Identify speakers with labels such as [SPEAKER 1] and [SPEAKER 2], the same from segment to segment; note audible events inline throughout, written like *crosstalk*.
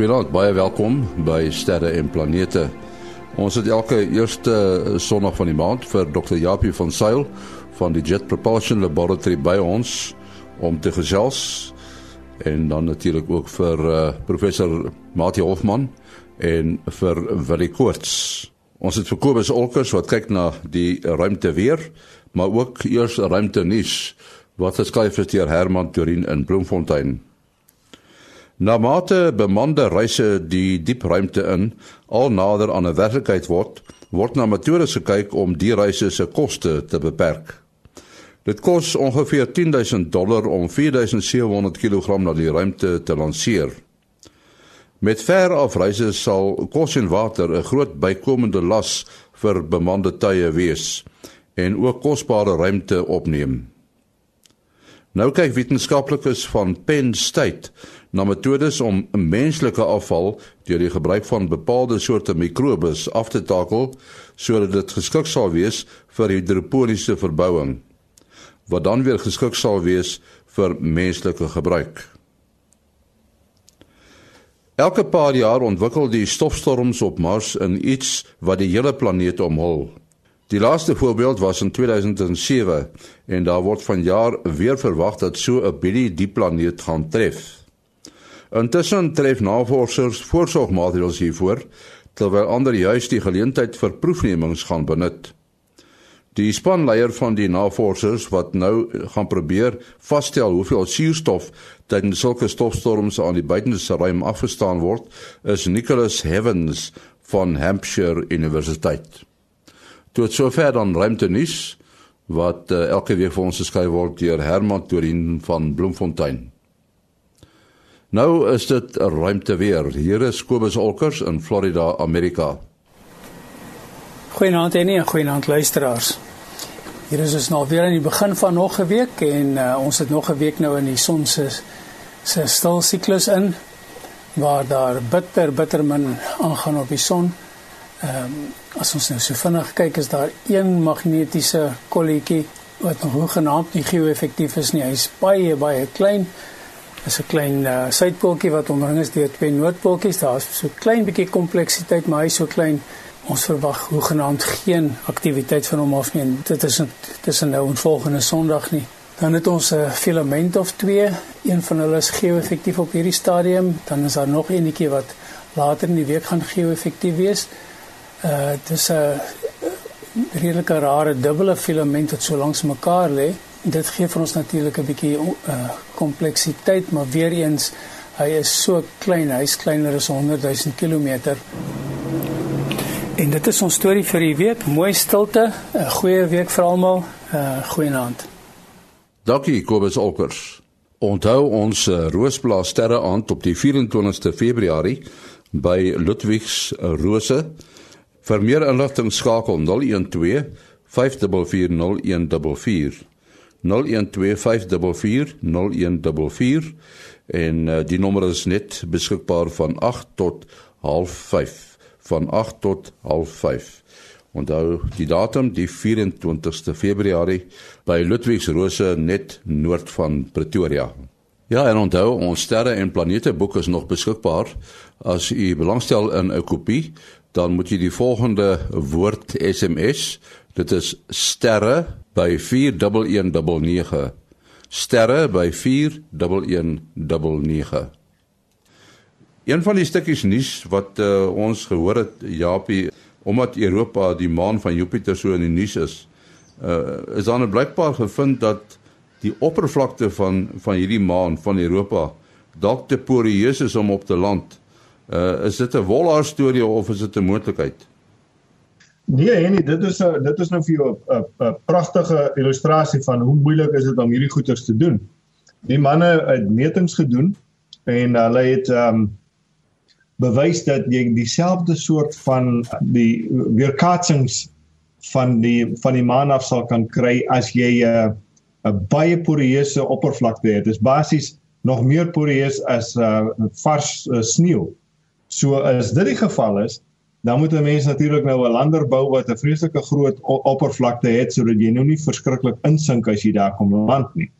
[SPEAKER 1] Goeienaand, baie welkom by Sterre en Planete. Ons het elke eerste Sondag van die maand vir Dr. Japie van Sail van die Jet Propulsion Laboratory by ons om te gesels en dan natuurlik ook vir uh, professor Mati Hofman en vir Willie Koorts. Ons het vir Kobus Olkers wat kyk na die ruimte weer, maar ook eers ruimte nuus wat geskryf is deur Herman Torin in Bloemfontein. Na mate bemande reise die diep ruimte in al nader aan 'n werklikheid word, word na metodes gekyk om die reise se koste te beperk. Dit kos ongeveer 10000 dollar om 4700 kg na die ruimte te lanseer. Met ver afreise sal kos en water 'n groot bykomende las vir bemande tye wees en ook kosbare ruimte opneem. Nou kyk wetenskaplikes van Penn State na metodes om menslike afval deur die gebruik van bepaalde soorte mikrobes af te takel sodat dit geskik sal wees vir hidroponiese verbouing wat dan weer geskik sal wees vir menslike gebruik. Elke paar jaar ontwikkel die stofstorms op Mars in iets wat die hele planeet omhul. Die laaste voorbeeld was in 2007 en daar word vanjaar weer verwag dat so 'n bietjie die planeet gaan tref. Intussen tref navorsers voorsorgmaatreëls hiervoor terwyl ander juis die geleentheid vir proefnemings gaan benut. Die spanleier van die navorsers wat nou gaan probeer vasstel hoeveel suurstof tydens sulke stofstorms aan die buitenste ruim afgestaan word, is Nicholas Heavens van Hampshire Universiteit. Tot sover dan ruimtenis wat uh, elke week vir ons geskryf word deur Herman Torin van Bloemfontein. Nou is dit 'n ruimte weer. Hier is Kobus Olkers in Florida, Amerika.
[SPEAKER 2] Goeienaand en nie goeienaand luisteraars. Hier is ons nou weer aan die begin van nog 'n week en uh, ons het nog 'n week nou in die son se se stil siklus in waar daar bitter bitter min aangaan op die son. Ehm um, as ons nou so vinnig kyk is daar een magnetiese kolletjie wat nog hoegenaamd nie geo-effektief is nie. Hy's baie baie klein is 'n klein uh, suidpooltjie wat omring is deur twee noordpooltjies. Daar's so 'n klein bietjie kompleksiteit, maar hy's so klein. Ons verwag hoegenaamd geen aktiwiteit van hom af nie. Dit is tussen nou en volgende Sondag nie. Dan het ons 'n filament of twee. Een van hulle is geo-effektief op hierdie stadium. Dan is daar nog eenetjie wat later in die week gaan geo-effektief wees. Uh dis 'n redelike rare dubbele filament wat so langs mekaar lê dit gee vir ons natuurlik 'n bietjie uh kompleksiteit, maar weer eens hy is so klein, hy's kleiner as 100 000 km. En dit is ons storie vir die week. Mooi stilte, 'n goeie week vir almal. Uh goeienaand.
[SPEAKER 1] Dankie Kobus Olkers. Onthou ons uh, Roosblaas sterre aand op die 24ste Februarie by Ludwigs Rose. Vir meer inligting skakel 012 5440144. 0125440144 en uh, die nommer is net beskikbaar van 8 tot 05 van 8 tot 05 Onthou die datum die 24ste Februarie by Ludwigsrose net noord van Pretoria. Ja, en onthou ons sterre en planete boek is nog beskikbaar. As u belangstel in 'n kopie, dan moet jy die volgende woord SMS. Dit is sterre by 41199 sterre by 41199 Een van die stukkies nuus wat uh, ons gehoor het Japie omdat Europa die maan van Jupiter so in die nuus is uh, is dan blykbaar gevind dat die oppervlakte van van hierdie maan van Europa dalk te poreus is om op te land. Uh, is dit 'n wolhaar storie of is dit 'n moontlikheid
[SPEAKER 3] Nee, Henny, dit is 'n dit is nou vir jou 'n 'n pragtige illustrasie van hoe moeilik is dit om hierdie goeters te doen. Die manne het metings gedoen en hulle het ehm um, bewys dat jy dieselfde soort van die weerkaatsings van die van die maan af sal kan kry as jy 'n uh, 'n baie poreuse oppervlakte het. Dit is basies nog meer poreus as uh, vars uh, sneeu. So as dit die geval is, dan moet 'n mens natuurlik nou 'n lander bou wat 'n vreeslike groot oppervlakte het sodat jy nou nie verskriklik insink as jy daar kom land nie.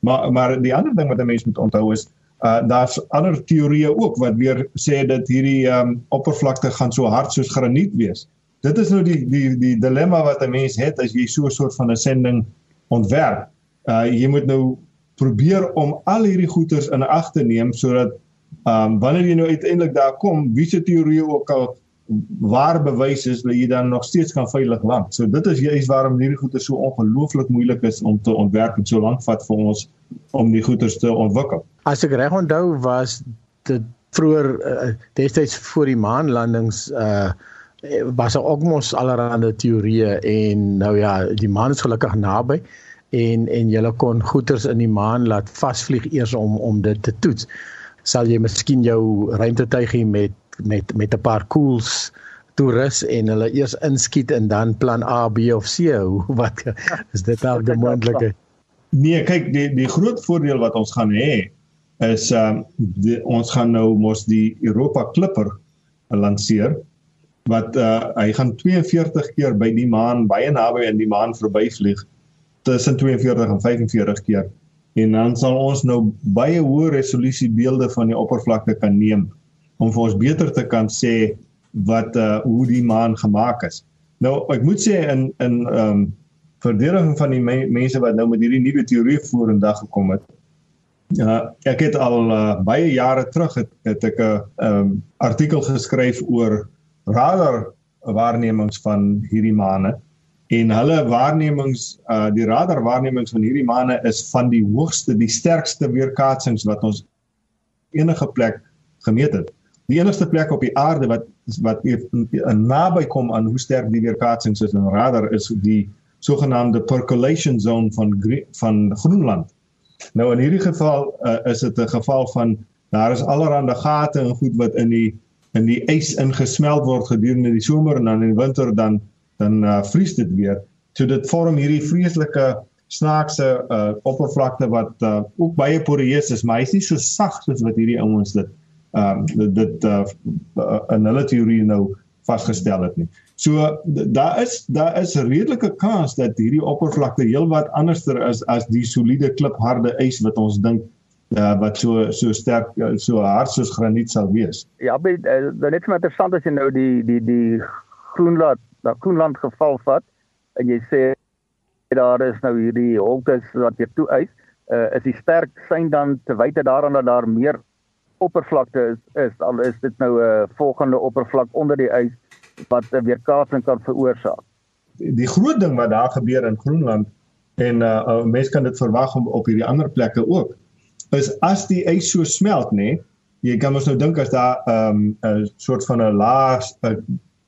[SPEAKER 3] Maar maar die ander ding wat 'n mens moet onthou is Uh daar's ander teorieë ook wat weer sê dat hierdie um oppervlakte gaan so hard soos graniet wees. Dit is nou die die die dilemma wat 'n mens het as jy so 'n soort van 'n sending ontwerp. Uh jy moet nou probeer om al hierdie goeters in ag te neem sodat um wanneer jy nou uiteindelik daar kom, wie se teorie ook al waar bewys is dat jy dan nog steeds kan veilig land. So dit is juist waarom hierdie goeie so ongelooflik moeilik is om te ontwerp en so lank vat vir ons om die goeie te ontwikkel.
[SPEAKER 4] As ek reg onthou was dit vroeër uh, destyds voor die maanlandings uh was daar ook mos allerlei teorieë en nou ja, die maan is gelukkig naby en en jy kon goeders in die maan laat vasvlieg eers om om dit te toets. Sal jy miskien jou ruimtetuigie met met met 'n paar koels toerus en hulle eers inskiet en dan plan A, B of C. *laughs* Wat is dit nou die moontlike?
[SPEAKER 3] Nee, kyk, die die groot voordeel wat ons gaan hê is ehm um, ons gaan nou mos die Europa Clipper lanseer wat uh hy gaan 42 keer by die maan baie naby aan die maan verbyvlieg tussen 42 en 45 keer en dan sal ons nou baie hoë resolusie beelde van die oppervlakte kan neem om vir ons beter te kan sê wat uh hoe die maan gemaak is. Nou ek moet sê in in ehm um, verdediging van die me mense wat nou met hierdie nuwe teorie vorendag gekom het. Ja, uh, ek het al uh, baie jare terug het, het ek 'n uh, um, artikel geskryf oor radar waarnemings van hierdie maane en hulle waarnemings uh die radar waarnemings van hierdie maane is van die hoogste, die sterkste weerkaatsings wat ons enige plek gemeet het die enigste plek op die aarde wat wat naby kom aan hoe sterk die weerkaatsings is in radar is die sogenaamde percolation zone van van Groenland. Nou in hierdie geval uh, is dit 'n geval van daar is allerlei gate en goed wat in die in die ys ingesmelt word gedurende die somer en dan in die winter dan dan uh, vries dit weer. So dit vorm hierdie vreeslike snaakse uh, oppervlakte wat uh, ook baie poreus is, maar hy's nie so sag soos wat hierdie ouens dit ehm um, dit uh, in hulle teorie nou vasgestel het nie. So daar is daar is 'n redelike kans dat hierdie oppervlakte heelwat anderster is as die soliede klipharde ys wat ons dink uh, wat so so sterk so hard soos graniet sal wees.
[SPEAKER 5] Ja, baie uh, net so interessant as jy nou die die die Groenland, da Groenland geval vat en jy sê daar is nou hierdie holtes wat hier toe ys, uh, is die sterk sein dan te wyte daaraan dat daar meer oppervlakte is is al is dit nou 'n uh, volgende oppervlak onder die ys wat 'n uh, weerkaatsing kan veroorsaak.
[SPEAKER 3] Die, die groot ding wat daar gebeur in Groenland en uh, mense kan dit verwag om op hierdie ander plekke ook is as die ys so smelt nê nee, jy kan mos nou dink as daar 'n um, soort van 'n laag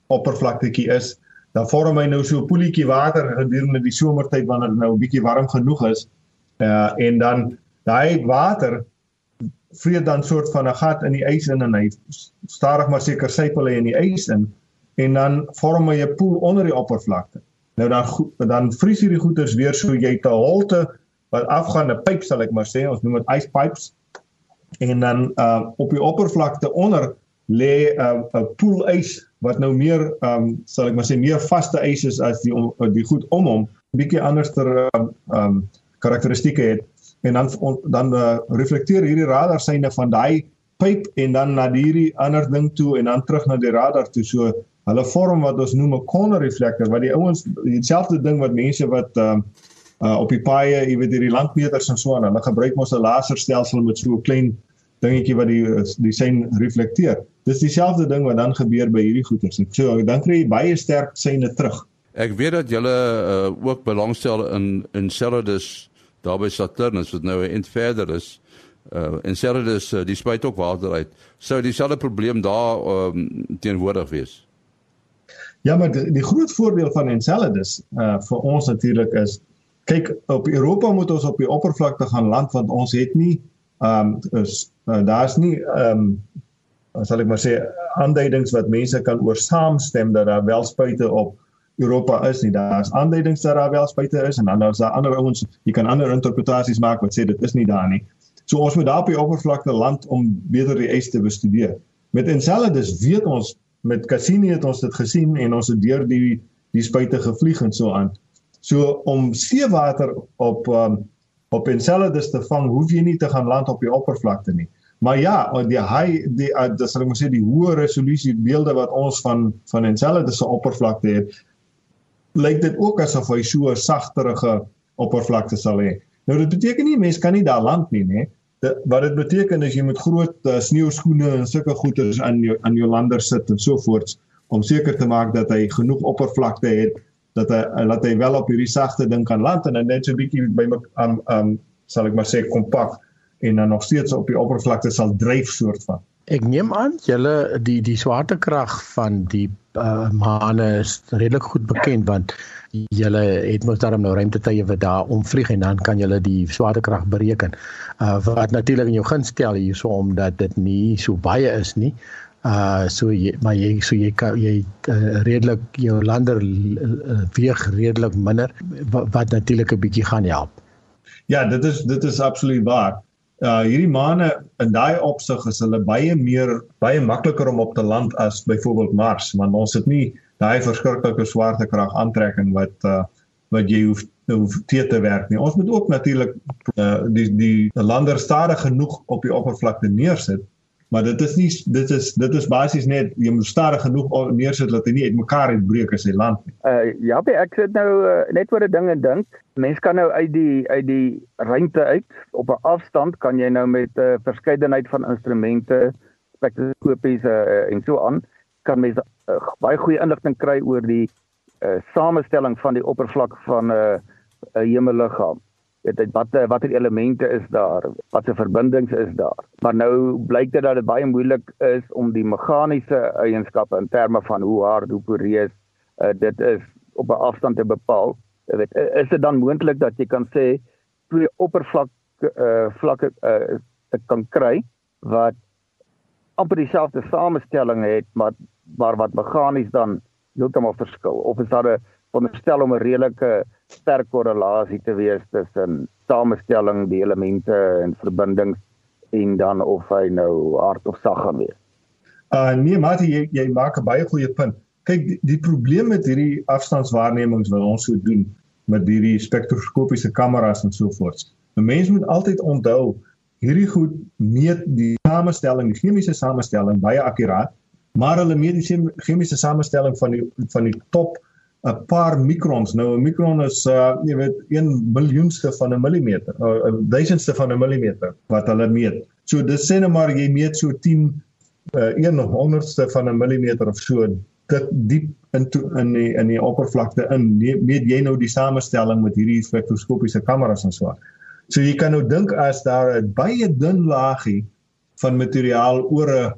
[SPEAKER 3] oppervlaktetjie is dan vorm hy nou so 'n poeltjie water gedurende die somertyd wanneer dit nou 'n bietjie warm genoeg is uh en dan daai water vreet dan soort van 'n gat in die ys in en hy stadig maar seker sypel hy in die ys in en dan vorm hy 'n poel onder die oppervlakte. Nou dan dan vries hierdie goeters weer so jy te holte wat afgaan 'n pyp sal ek maar sê ons noem dit ice pipes en dan uh, op die oppervlakte onder lê 'n uh, poel ys wat nou meer um, sal ek maar sê meer vaste ys is as die die goed om hom bietjie anderster um, um karakteristikke het en dan dan uh, reflekteer hierdie radar syne van daai pyp en dan na hierdie ander ding toe en dan terug na die radar toe. So hulle vorm wat ons noem 'n corner reflector wat die ouens dieselfde ding wat mense wat uh, uh, op die paaie jy weet hierdie landmeters en so aan hulle gebruik mos 'n laserstelsel met so 'n klein dingetjie wat die die sein reflekteer. Dis dieselfde ding wat dan gebeur by hierdie goeters. So dan kry jy baie sterk syne terug.
[SPEAKER 1] Ek weet dat julle uh, ook belangstel in in Celadus daar by Saturnus wat nou 'n ent verder is. Uh en Celadus uh, die spuit ook water uit. Sou dieselfde probleem daar um, teenwoordig wees.
[SPEAKER 3] Ja, maar die, die groot voordeel van Enceladus uh vir ons natuurlik is kyk op Europa moet ons op die oppervlakte gaan land want ons het nie um is uh, daar's nie um sal ek maar sê aanduidings wat mense kan oor saamstem dat daar wel spuite op Europa is nie. Daar's aanduidings dat daar wel spuite is en dan daar's daar ander ouens, jy kan ander interpretasies maak wat sê dit is nie daar nie. So ons moet daar op die oppervlakte land om beter die ys te bestudeer. Met Enceladus weet ons met Cassini het ons dit gesien en ons het deur die die spuite gevlieg en so aan. So om seewater op um, op Enceladus te vang, hoef jy nie te gaan land op die oppervlakte nie. Maar ja, die high die uh, dis sal ek maar sê die hoë resolusie beelde wat ons van van Enceladus se oppervlakte het, lyk dit ook asof hy so 'n sagterige oppervlakte sal hê. Nou dit beteken nie mense kan nie daar land nie, né? Wat dit beteken is jy moet groot uh, sneeuskoene en sulke goeders aan jou aan jou lander sit en so voorts om seker te maak dat hy genoeg oppervlakte het dat hy laat hy wel op hierdie sagte ding kan land en net so 'n bietjie by um um sal ek maar sê kompak en dan nog steeds op die oppervlakte sal dryf soort van.
[SPEAKER 4] Ek neem aan julle die die swaartekrag van die uh, maane is redelik goed bekend want julle het mos daarom nou ruimtetye wat daar omvlieg en dan kan julle die swaartekrag bereken. Uh wat natuurlik in jou guns stel hierso omdat dit nie so baie is nie. Uh so jy maar jy so jy kan jy uh, redelik jou lander uh, weeg redelik minder wat, wat natuurlik 'n bietjie gaan help.
[SPEAKER 3] Ja, dit is dit is absoluut waar uh hierdie maane in daai opsig is hulle baie meer baie makliker om op te land as byvoorbeeld Mars want ons het nie daai verskriklike swaartekrag aantrekking wat uh wat jy hoef hoef te te werk nie. Ons moet ook natuurlik uh die die lander stadig genoeg op die oppervlakte neersit maar dit is nie dit is dit is basies net jy moet stadig genoeg neersit dat hy nie uitmekaar uitbreek as hy land nie.
[SPEAKER 5] Uh ja, ek sit nou uh, net oor 'n ding en dink. Mense kan nou uit die uit die ruimte uit op 'n afstand kan jy nou met 'n uh, verskeidenheid van instrumente, spektroskopies uh, en so aan kan mense uh, baie goeie inligting kry oor die uh, samestelling van die oppervlak van 'n uh, hemelliggaam weet wat watter elemente is daar? Watse verbindings is daar? Maar nou blyk dit dat dit baie moeilik is om die meganiese eienskappe in terme van hoe hard hoe poreus uh, dit is op 'n afstand te bepaal. Weet is dit dan moontlik dat jy kan sê twee oppervlak uh, vlakke uh, kan kry wat amper dieselfde samestelling het maar maar wat meganies dan heeltemal verskil? Of is daar 'n veronderstel om 'n redelike sterk korrelasie te wees tussen samestelling, die elemente en verbindings en dan of hy nou hard of sag gaan wees.
[SPEAKER 3] Uh nee, maar jy jy maak 'n baie goeie punt. Kyk, die, die probleem met hierdie afstandswaarnemings wat ons so doen met hierdie spektroskopiese kameras en so voort. 'n Mens moet altyd onthou hierdie goed meet die samestelling, die chemiese samestelling baie akkuraat, maar hulle meet die chemiese samestelling van die van die top 'n paar mikrons. Nou 'n mikron is uh jy weet 1 miljoenste van 'n millimeter, 'n uh, duisendste van 'n millimeter wat hulle meet. So dis sê net maar jy meet so 10 uh 1 honderdste van 'n millimeter of so dit diep in to, in die in die oppervlakte in. Meet jy nou die samestelling met hierdie spektroskopiese kameras en so. So jy kan nou dink as daar 'n baie dun laagie van materiaal oor 'n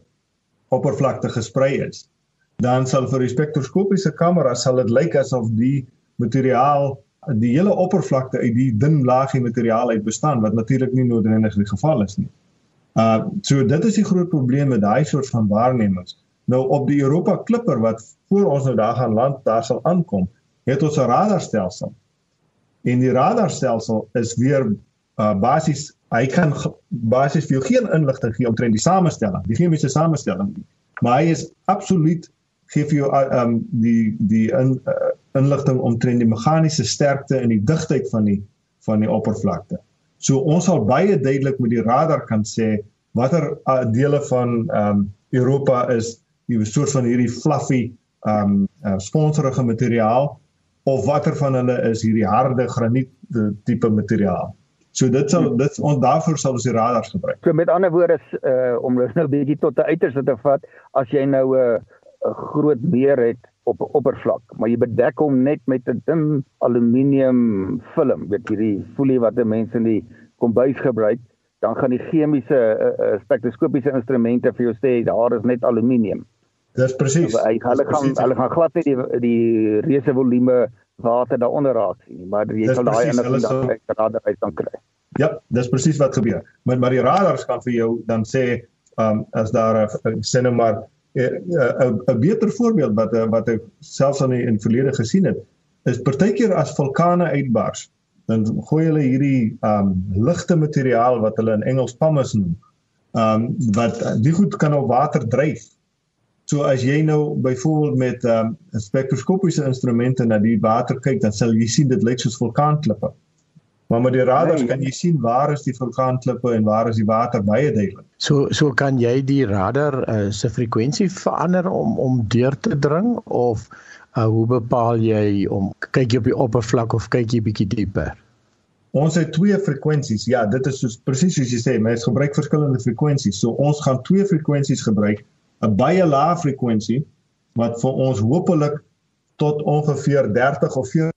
[SPEAKER 3] oppervlakte gesprei is dan sal vir die spektroskopiese kamera sal dit lyk asof die materiaal die hele oppervlakte uit die dun laagie materiaal uit bestaan wat natuurlik nie noodwendig die geval is nie. Uh so dit is die groot probleem met daai soort van waarnemings. Nou op die Europa Clipper wat voor ons nou daar gaan land daar sal aankom, het ons 'n radarstelsel. En die radarstelsel is weer uh basies hy kan basies vir jou geen inligting gee omtrent die samestelling, die chemiese samestelling nie. Maar hy is absoluut gee vir jou um die die in, uh, inligting omtrent die meganiese sterkte en die digtheid van die van die oppervlakte. So ons sal baie duidelik met die radar kan sê watter uh, dele van um Europa is die soort van hierdie fluffy um uh, sponsorige materiaal of watter van hulle is hierdie harde graniet tipe materiaal. So dit sal dit ons daarvoor sal ons die radars gebruik.
[SPEAKER 5] So met ander woorde uh om *laughs* nou 'n bietjie tot 'n uiterste te vat, as jy nou 'n uh, 'n groot meer het op 'n oppervlak, maar jy bedek hom net met 'n dun aluminium film, weet hierdie folie wat mense in die kombuis gebruik, dan gaan die chemiese uh, uh, spektroskopiese instrumente vir jou sê daar is net aluminium.
[SPEAKER 3] Dis presies.
[SPEAKER 5] Hy hulle gaan hulle gaan glad nie die die reuse volume water daaronder raak sien nie, maar jy sal daai inligting dan uit radar uit kan kry.
[SPEAKER 3] Ja, dis presies wat gebeur. Maar maar die radars kan vir jou dan sê, ehm um, as daar 'n nou maar 'n eh, eh, 'n beter voorbeeld wat eh, wat ek selfs aan die in verlede gesien het is partykeer as vulkane uitbars dan gooi hulle hierdie um ligte materiaal wat hulle in Engels pumice noem um wat die goed kan op water dryf. So as jy nou byvoorbeeld met um spektroskopiese instrumente na die water kyk dan sal jy sien dit lyk soos vulkaanklippe Maar met die radars nee, kan jy sien waar is die vulkaanklippe en waar is die water baie duidelik.
[SPEAKER 4] So so kan jy die radar uh, se frekwensie verander om om deur te dring of uh, hoe bepaal jy om kyk jy op die oppervlak of kyk jy bietjie dieper?
[SPEAKER 3] Ons het twee frekwensies. Ja, dit is soos presies soos jy sê, mens gebruik verskillende frekwensies. So ons gaan twee frekwensies gebruik, 'n baie lae frekwensie wat vir ons hopelik tot ongeveer 30 of 40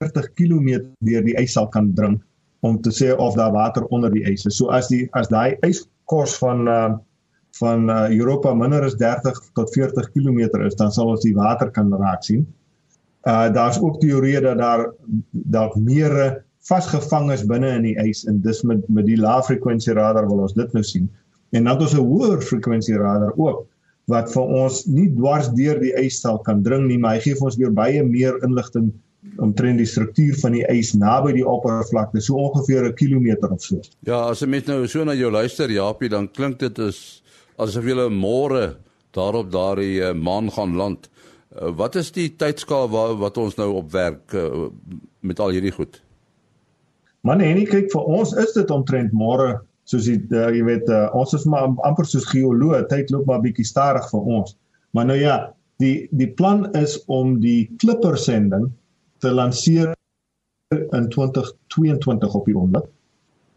[SPEAKER 3] 40 km deur die ys sal kan dring om te sê of daar water onder die ys is. So as die as daai yskors van uh van uh, Europa minder as 30 tot 40 km is, dan sal ons die water kan raak sien. Uh daar's ook teorieë dat daar dalk meer vasgevang is binne in die ys en dis met met die lae frekwensie radar wil ons dit nou sien. En dan het ons 'n hoër frekwensie radar ook wat vir ons nie dwars deur die ys sal kan dring nie, maar hy gee vir ons weer baie meer inligting omtrent die struktuur van die ys naby die oppervlakte, so ongeveer 'n kilometer of so.
[SPEAKER 1] Ja, as jy met nou so na jou luister, Japie, dan klink dit is asof jy môre daarop daardie uh, maan gaan land. Uh, wat is die tydskaal wat wat ons nou op werk uh, met al hierdie goed?
[SPEAKER 3] Man, en kyk vir ons is dit omtrent môre soos jy uh, jy weet uh, ons is maar amper soos geoloog, tyd loop maar bietjie stadig vir ons. Maar nou ja, die die plan is om die Clipper sending te lanseer in 2022 op die oomblik.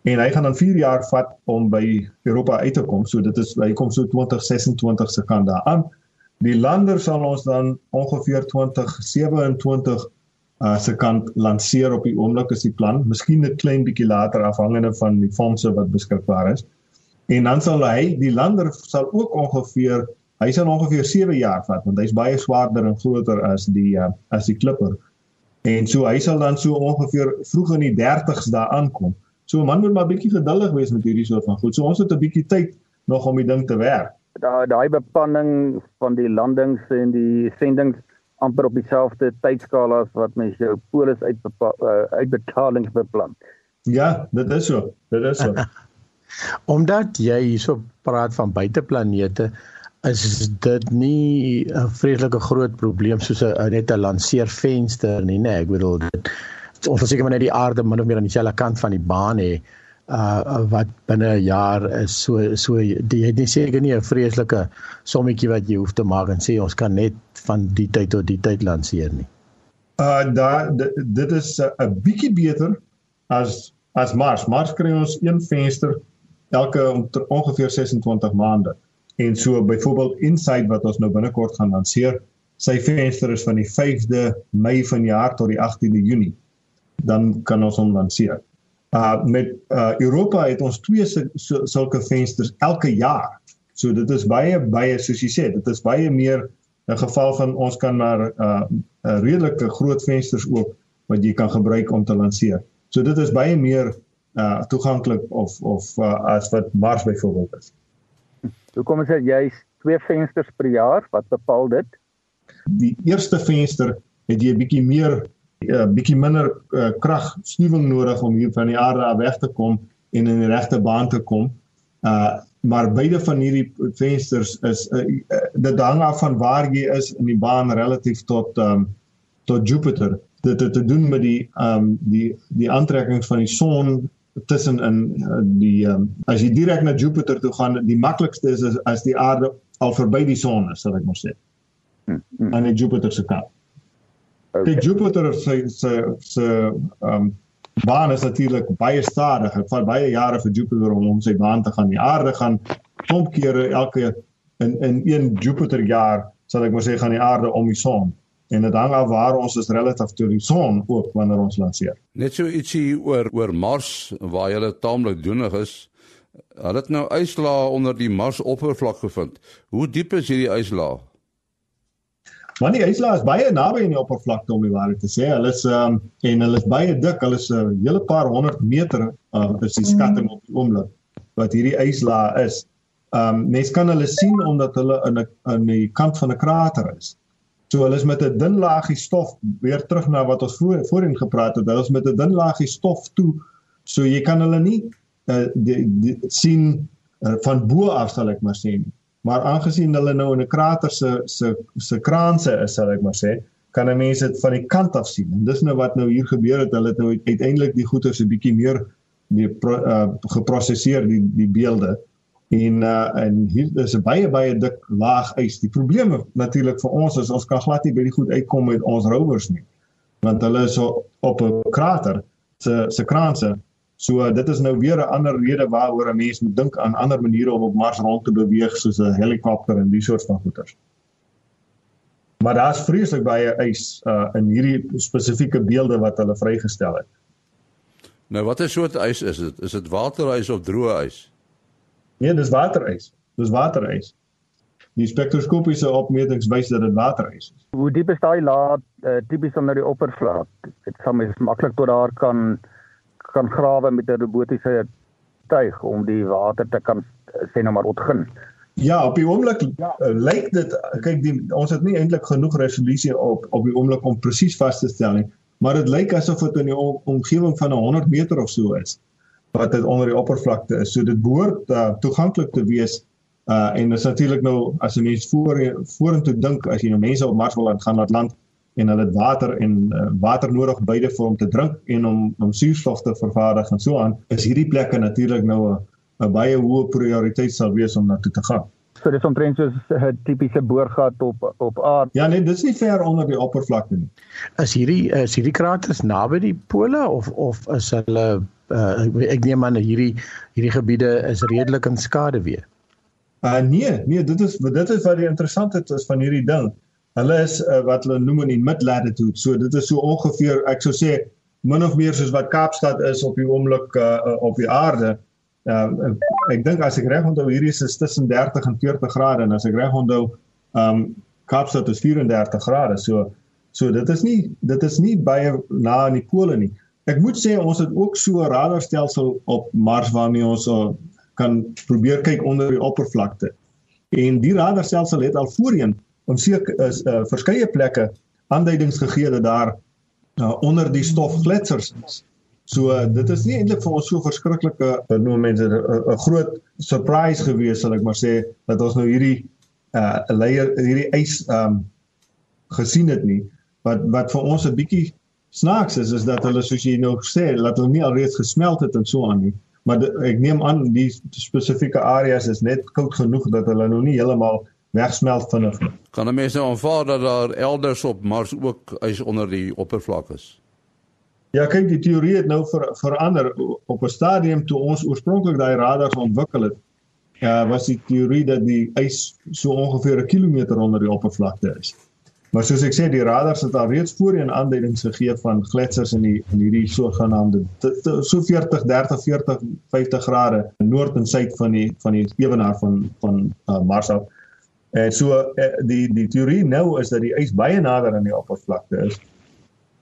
[SPEAKER 3] En hy gaan dan 4 jaar vat om by Europa uit te kom. So dit is hy kom so 2026 se kant daaraan. Die lander sal ons dan ongeveer 2027 uh se kant lanseer op die oomblik is die plan. Miskien 'n klein bietjie later afhangende van die fondse wat beskikbaar is. En dan sal hy die lander sal ook ongeveer hy sal ongeveer 7 jaar vat want hy's baie swaarder en groter as die uh, as die klipper. En so hy sal dan so ongeveer vroeg in die 30's daar aankom. So 'n man moet maar bietjie geduldig wees met hierdie soort van goed. So ons het 'n bietjie tyd nog om die ding te werk.
[SPEAKER 5] Daai daai bepanning van die landings en die sendings amper op dieselfde tydskaal as wat mens jou polis uit uh, uitbetalings beplan.
[SPEAKER 3] Ja, dit is so. Dit is so. *laughs*
[SPEAKER 4] Omdat jy hierso praat van buiteplanete, is dit nie 'n vreeslike groot probleem soos 'n net 'n lanseervenster nie, nee, ek bedoel dit ons wil seker maar net die aarde min of meer aan dieselfde kant van die baan hê uh wat binne 'n jaar is so so jy het nie seker nie 'n vreeslike sommetjie wat jy hoef te maak en sê ons kan net van die tyd tot die tyd lanseer nie.
[SPEAKER 3] Uh da dit is 'n uh, bietjie beter as as Mars. Mars kry ons een venster elke ongeveer 26 maande. En so byvoorbeeld Insight wat ons nou binnekort gaan lanseer, sy venster is van die 5de Mei van jaar tot die 18de Junie. Dan kan ons hom lanseer. Uh met uh Europa het ons twee sulke vensters elke jaar. So dit is baie baie soos jy sê, dit is baie meer 'n geval van ons kan maar uh 'n redelike groot vensters oop wat jy kan gebruik om te lanseer. So dit is baie meer uh toeganklik of of uh, as wat Mars byvoorbeeld is. *laughs*
[SPEAKER 5] Hoekom is dit jy's twee vensters per jaar? Wat bepaal dit?
[SPEAKER 3] Die eerste venster het jy bietjie meer 'n uh, bietjie minder uh, krag stuwing nodig om hier van die aarde af weg te kom en in die regte baan te kom. Uh maar beide van hierdie vensters is uh, uh, dit hang af van waar jy is in die baan relatief tot um tot Jupiter. Dit het te doen met die um die die aantrekkings van die son tussen in uh, die um, as jy direk na Jupiter toe gaan, die maklikste is as, as die aarde al verby die son is, sal ek maar sê. Hmm, hmm. Aan die Jupiter se kant. Okay. Die Jupiter se se se um baan is natuurlik baie stadig. Dit vat baie jare vir Jupiter om om sy baan te gaan. Die aarde gaan klomp kere elke in in een Jupiter jaar, sal ek maar sê, gaan die aarde om die son en dit hang af waar ons is relatief tot die son ook wanneer ons lanseer.
[SPEAKER 1] Net so ietsie oor oor Mars waar jy taamlik doenig is. Hulle het nou yslae onder die Mars oppervlak gevind. Hoe diep is hierdie yslae?
[SPEAKER 3] Want die yslae is baie naby aan die oppervlakte om die waarheid te sê. Hulle is um, en hulle is baie dik. Hulle is 'n uh, hele paar honderd meter uh, is die skatting op die oomblik wat hierdie yslae is. Ehm um, mens kan hulle sien omdat hulle in 'n in die kant van 'n krater is. So hulle is met 'n dun laagie stof weer terug na wat ons voor voorheen gepraat het. Hulle is met 'n dun laagie stof toe. So jy kan hulle nie uh, die, die sien uh, van bo af sal ek maar sê. Maar aangesien hulle nou in 'n krater se se se kraanse is, sal ek maar sê, kan 'n mens dit van die kant af sien. En dis nou wat nou hier gebeur het. Hulle het nou uiteindelik die goeie se bietjie meer die uh, geproseseer die die beelde en uh, en hier is 'n baie baie dik laag ys. Die probleem natuurlik vir ons is ons kan glad nie by die goed uitkom met ons rovers nie. Want hulle is op 'n krater se se kraanse. So dit is nou weer 'n ander rede waaroor 'n mens moet dink aan ander maniere om op Mars rond te beweeg soos 'n helikopter en die soort van goeders. Maar daar's vreeslik baie ys uh, in hierdie spesifieke beelde wat hulle vrygestel het.
[SPEAKER 1] Nou watter soort ys is dit? Is dit waterys of droë ys?
[SPEAKER 3] Nee, dis waterys. Dis waterys. Die spektroskopiese opmetings wys dat dit waterys is.
[SPEAKER 5] Hoe diep is daai laag uh, tipies onder die oppervlak? Dit sal mens maklik tot daar kan kan grawe met 'n robotiese tuig om die water te kan uh, sê nou maar ontgin.
[SPEAKER 3] Ja, op die oomblik ja. uh, lyk dit kyk die ons het nie eintlik genoeg resolusie op op die oomblik om presies vas te stel nie maar dit lyk asof dit in die omgewing van 100 meter of so is wat dit onder die oppervlakte is. So dit behoort uh, toeganklik te wees. Uh en dit is natuurlik nou as 'n mens voor vorentoe dink as jy nou mense op Mars wil gaan laat land en hulle het water en uh, water nodig beide vir om te drink en om om suurstof te vervaardig en so aan, is hierdie plekke natuurlik nou 'n 'n baie hoë prioriteit sal wees om na toe te gaan.
[SPEAKER 5] So dis omtrent soos 'n tipiese boorgat op op aarde.
[SPEAKER 3] Ja nee, dis nie ver onder die oppervlakte nie.
[SPEAKER 4] Is hierdie is hierdie kraters naby die pole of of is hulle uh, ek neem aan hierdie hierdie gebiede is redelik in skade weer.
[SPEAKER 3] Uh nee, nee, dit is dit is wat die interessantheid is van hierdie ding. Hulle is uh, wat hulle noem in die mid latitude. So dit is so ongeveer ek sou sê min of meer soos wat Kaapstad is op die oomblik uh, op die aarde. Uh, ek dink as ek reg onthou hierdie is tussen 30 en 40 grade en as ek reg onthou um, Kaapstad is 34 grade. So so dit is nie dit is nie baie na aan die pole nie. Ek moet sê ons het ook so 'n radarstelsel op Mars waarmee ons uh, kan probeer kyk onder die oppervlakte. En die radarstelsel het al voorheen op seker is uh, verskeie plekke aanduidings gegee dat daar uh, onder die stof gletsers is. So uh, dit is nie eintlik vir ons so verskriklike uh, noem mense 'n groot surprise gewees sal ek maar sê dat ons nou hierdie uh layer hierdie ys um gesien het nie wat wat vir ons 'n bietjie snaaks is is dat hulle soos jy nou sê dat hulle nie alreeds gesmelt het en so aan nie maar de, ek neem aan die spesifieke areas is net koud genoeg dat hulle nou nie heeltemal wegsmelt vinnig nie.
[SPEAKER 1] Kan 'n mens nou aanvaar dat daar elders op Mars ook ys onder die oppervlak is?
[SPEAKER 3] Ja, kyk, die teorie het nou ver, verander op 'n stadium toe ons oorspronklik daai radars ontwikkel het. Ja, was die teorie dat die ys so ongeveer 'n kilometer onder die oppervlakte is. Maar soos ek sê, die radars het al reeds voorheen aanduidings gegee van gletsers in die in hierdie sogenaamde so 40, 30, 40, 50 grade noord en suid van die van die ewenaar van van uh, Mars af. En so uh, die die teorie nou is dat die ys baie nader aan die oppervlakte is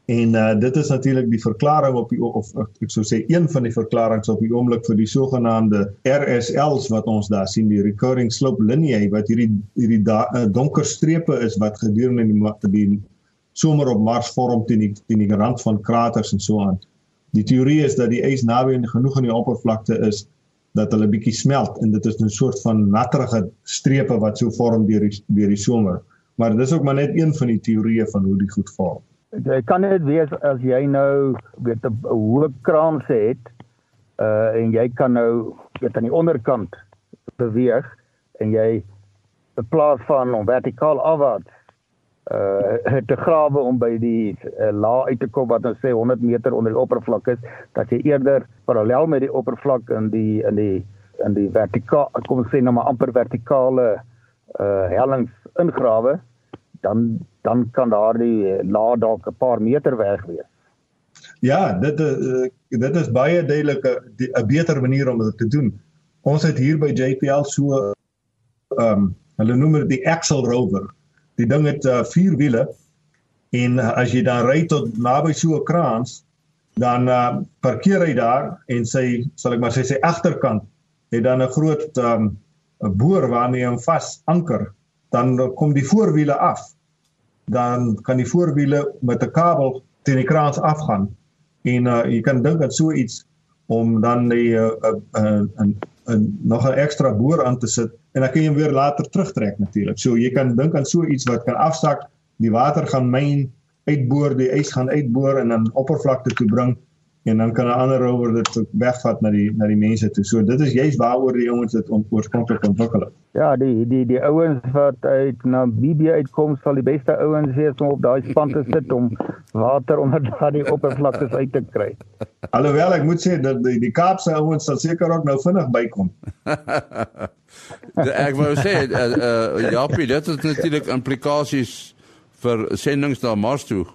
[SPEAKER 3] En uh, dit is natuurlik die verklaring op die of ek sou sê een van die verklaringe op die oomblik vir die sogenaamde RSLs wat ons daar sien die recurring slope lineae wat hierdie hierdie da, uh, donker strepe is wat gedurende die die somer op Mars vorm teen die teen die rand van kraters en so aan. Die teorie is dat die ys naby genoeg aan die oppervlakte is dat hulle bietjie smelt en dit is 'n soort van natterige strepe wat so vorm deur die deur die somer. Maar dis ook maar net een van die teorieë van hoe die goed vorm.
[SPEAKER 5] Jy kan dit wees as jy nou weet 'n hoë kraans het uh en jy kan nou weet aan die onderkant beweeg en jy in plaas van om vertikaal afwaarts uh te grawe om by die uh, laag uit te kom wat ons sê 100 meter onder die oppervlak is dat jy eerder parallel met die oppervlak in die in die in die vertikaal kom ons sê nou maar amper vertikale uh hellings ingrawe dan dan kan daardie eh, laag dalk 'n paar meter weg wees.
[SPEAKER 3] Ja, dit uh, dit is baie duidelik 'n beter manier om dit te doen. Ons het hier by JPL so ehm um, hulle noem dit die Axel Rover. Die ding het uh, vier wiele en uh, as jy dan ry tot naby so 'n kraans, dan uh, parkeer hy daar en sy sal ek maar sê sy agterkant het dan 'n groot ehm um, 'n boor waarmee hy hom vas anker dan kom die voorwiele af. Dan kan die voorwiele met 'n kabel teen die kraans afgaan. En uh, jy kan dink aan so iets om dan die 'n uh, uh, uh, uh, nog 'n ekstra boor aan te sit en dan kan jy hom weer later terugtrek natuurlik. So jy kan dink aan so iets wat kan afsak, die water gaan myn uitboor, die ys gaan uitboor en dan oppervlakte toe bring en dan kan 'n ander rower dit wegvat na die na die mense toe. So dit is juist waaroor die ouens dit oorspronklik ontwikkel het.
[SPEAKER 5] Ja, die die die ouens wat uit na BB uitkom sal die beste ouens wees om op daai span te sit om water onder daai oppervlaktes uit te kry.
[SPEAKER 3] Alhoewel ek moet sê dat die, die Kaapse ouens sal seker ook nou vinnig bykom. *laughs*
[SPEAKER 1] ek wou sê uh, uh, ja, dit het natuurlik implikasies vir sendings na Mars toe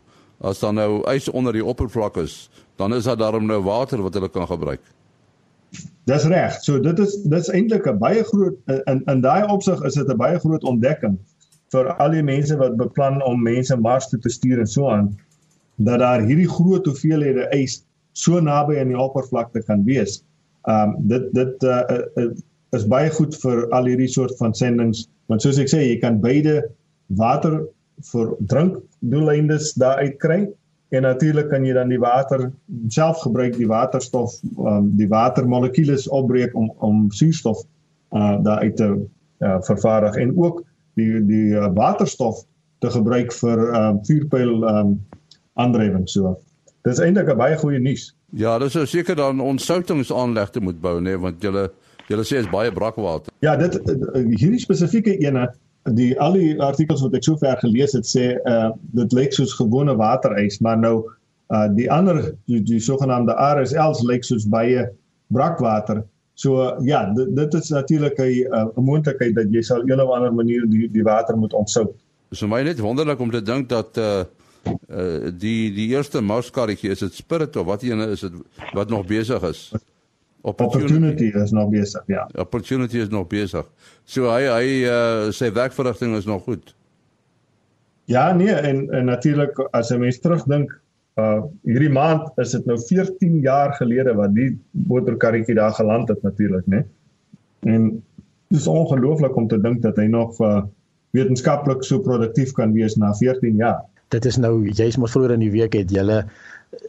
[SPEAKER 1] as dan nou ys onder die oppervlak is dan is daar daarom nou water wat hulle kan gebruik.
[SPEAKER 3] Dis reg. So dit is dis eintlik 'n baie groot in in daai opsig is dit 'n baie groot ontdekking vir al die mense wat beplan om mense Mars toe te stuur en so aan dat daar hierdie groot hoeveelhede ys so naby aan die oppervlakte kan wees. Um dit dit uh, uh, is baie goed vir al hierdie soort van sendinge want soos ek sê jy kan beide water vir drinkdoeleindes daar uit kry en natuurlik kan jy dan die water self gebruik die waterstof um, die watermolekules opbreek om om suurstof uh, daar uit te uh, vervaardig en ook die die uh, waterstof te gebruik vir um, vuurpyl um, aandrywing so. Dis eintlik 'n baie goeie nuus.
[SPEAKER 1] Ja dis is seker dan ontsoutingsaanlegte moet bou nê nee, want julle julle sê is baie brakwater.
[SPEAKER 3] Ja dit hierdie spesifieke ene die al die artikels wat ek sover gelees het sê uh dit lyk soos gewone waterys maar nou uh die ander die, die sogenaamde RSLs lyk soos baie brakwater. So uh, ja, dit, dit is natuurlik 'n 'n moontlikheid dat jy sal een of ander manier die die water moet ontsout.
[SPEAKER 1] Dis vir my net wonderlik om te dink dat uh uh die die eerste mouskarretjie is dit Spirit of wat ene is dit wat nog besig is.
[SPEAKER 3] Opportunity, opportunity is nog besig, ja.
[SPEAKER 1] Opportunity is nog besig. So hy hy uh, sy werkverrigting is nog goed.
[SPEAKER 3] Ja, nee, en, en natuurlik as 'n mens terugdink, uh hierdie maand is dit nou 14 jaar gelede wat die motorkarretjie daar geland het natuurlik, né? En dit is ongelooflik om te dink dat hy nog uh wetenskaplik so produktief kan wees na 14 jaar.
[SPEAKER 4] Dit is nou jy's mos vroeër in die week het julle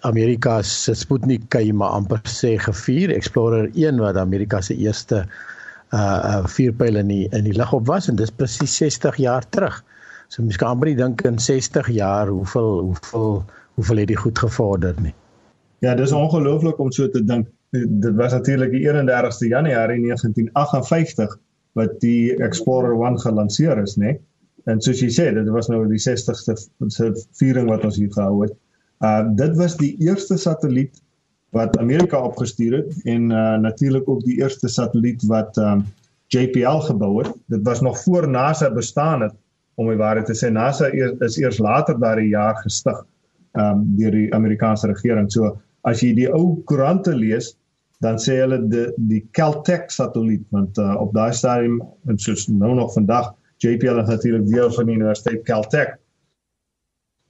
[SPEAKER 4] Amerika se Sputnik maar amper sê gevier Explorer 1 wat Amerika se eerste uh uh vuurpyl in die in die lug op was en dis presies 60 jaar terug. So mens kan amper dink in 60 jaar hoeveel hoeveel hoeveel het dit goed gevorder nie.
[SPEAKER 3] Ja, dis ongelooflik om so te dink. Dit was natuurlik die 31ste Januarie 1958 wat die Explorer 1 gelanseer is, nê? En soos jy sê, dit was nou die 60ste viering wat ons hier gehou het. Uh dit was die eerste satelliet wat Amerika opgestuur het en uh natuurlik ook die eerste satelliet wat um JPL gebou het. Dit was nog voor NASA bestaan het om die waarheid te sê. NASA eers, is eers later daardie jaar gestig um deur die Amerikaanse regering. So as jy die ou koerante lees, dan sê hulle die die Caltech satelliet want uh, op daai stadium en soos nou nog vandag JPL is natuurlik deel van die Universiteit Caltech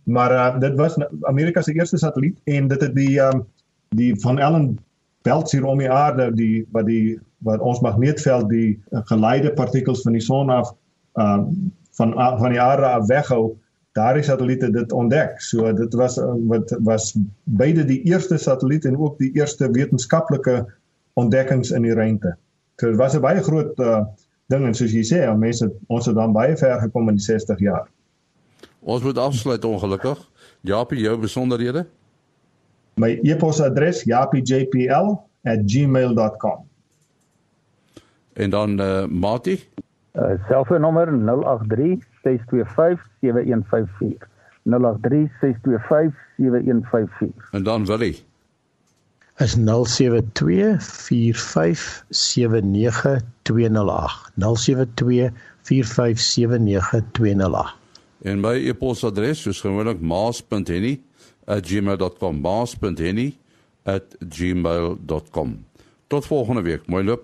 [SPEAKER 3] Maar uh, dit was Amerika se eerste satelliet en dit het die um, die van Allen belt hier om die aarde die wat die wat ons magneetveld die uh, geleide partikels van die son af um, van uh, van die aarde af weghou. Daardie satelliete dit ontdek. So dit was uh, wat was beide die eerste satelliet en ook die eerste wetenskaplike ontdekkings in die ruimte. So dit was 'n baie groot uh, ding en soos jy sê, mense ons het dan baie ver gekom in die 60 jaar.
[SPEAKER 1] Ons moet afsluit ongelukkig. Japie, jou besonderhede?
[SPEAKER 3] My e-posadres japiejpl@gmail.com.
[SPEAKER 1] En dan eh uh, Mati?
[SPEAKER 5] Uh selfoonnommer 083 625 7154. 083 625 7154.
[SPEAKER 1] En dan Willie?
[SPEAKER 4] Is 0724579208 0724579208
[SPEAKER 1] En my e-posadres is gewoonlik maas.henny@gmail.com. maas.henny@gmail.com. Tot volgende week. Mooi loop.